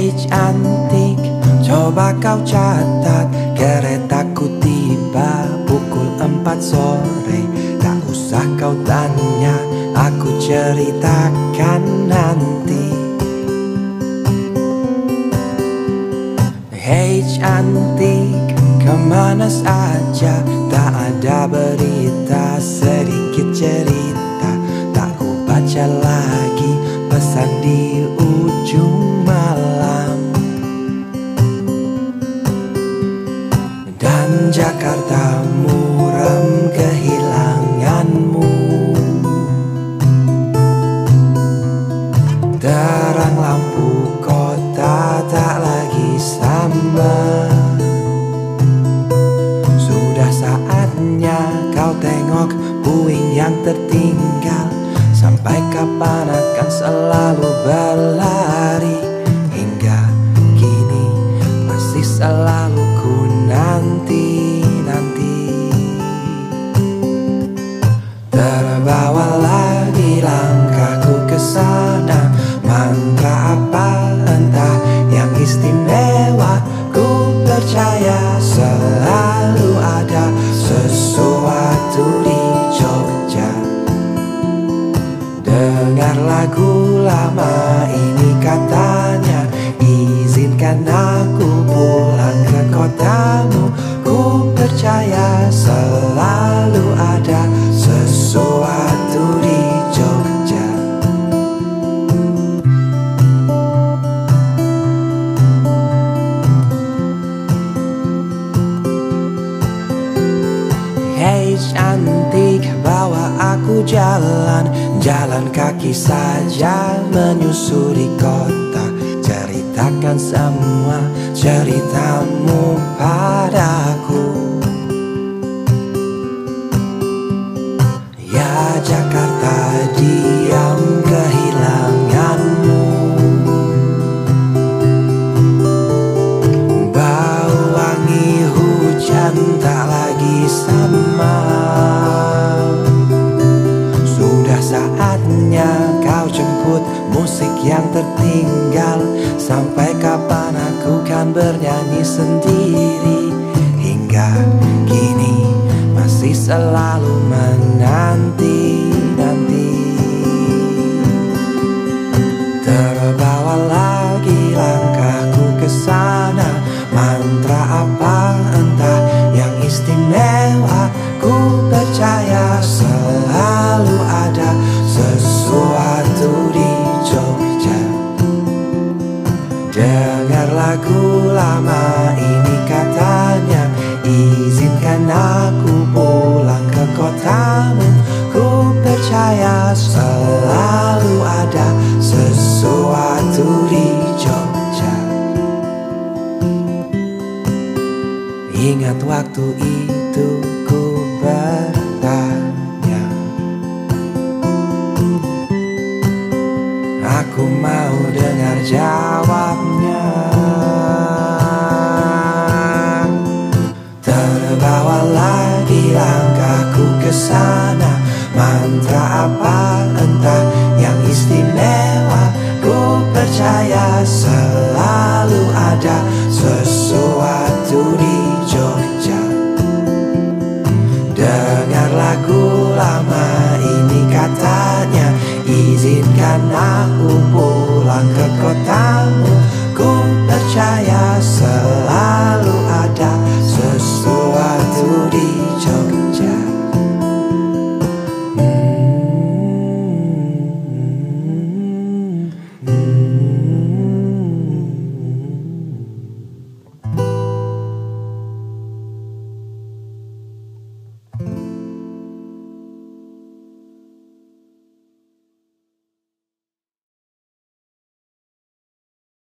Hei cantik, coba kau catat Keretaku tiba pukul empat sore. Tak usah kau tanya, aku ceritakan nanti. Hei cantik, ke mana saja? Tak ada berita, sedikit cerita. Tak ku baca lagi pesan di tertinggal. Sampai kapan akan selalu berlari? Hingga kini masih selalu ku nanti-nanti Terbawa lagi langkahku ke sana Izinkan aku pulang ke kotamu Ku percaya selalu ada sesuatu di Jogja. Hei cantik bawa aku jalan. Jalan kaki saja menyusuri kota Ceritakan semua ceritamu padaku. Ya Jakarta diam kehilanganmu. Bau wangi hujan tak lagi sama. Sudah saatnya kau jemput yang tertinggal. Sampai kapan aku kan bernyanyi sendiri? Hingga kini masih selalu Dengar lagu lama ini katanya Izinkan aku pulang ke kotamu. Ku percaya selalu ada sesuatu di Jogja. Ingat waktu itu ku bertanya Aku mau dengar jawabnya. Terbawa lagi langkahku ke sana. Mantra apa entah yang istimewa? Ku percaya selalu ada sesuatu di Jogja. Dengar lagu lama ini katanya Izinkan aku pulang ke kotamu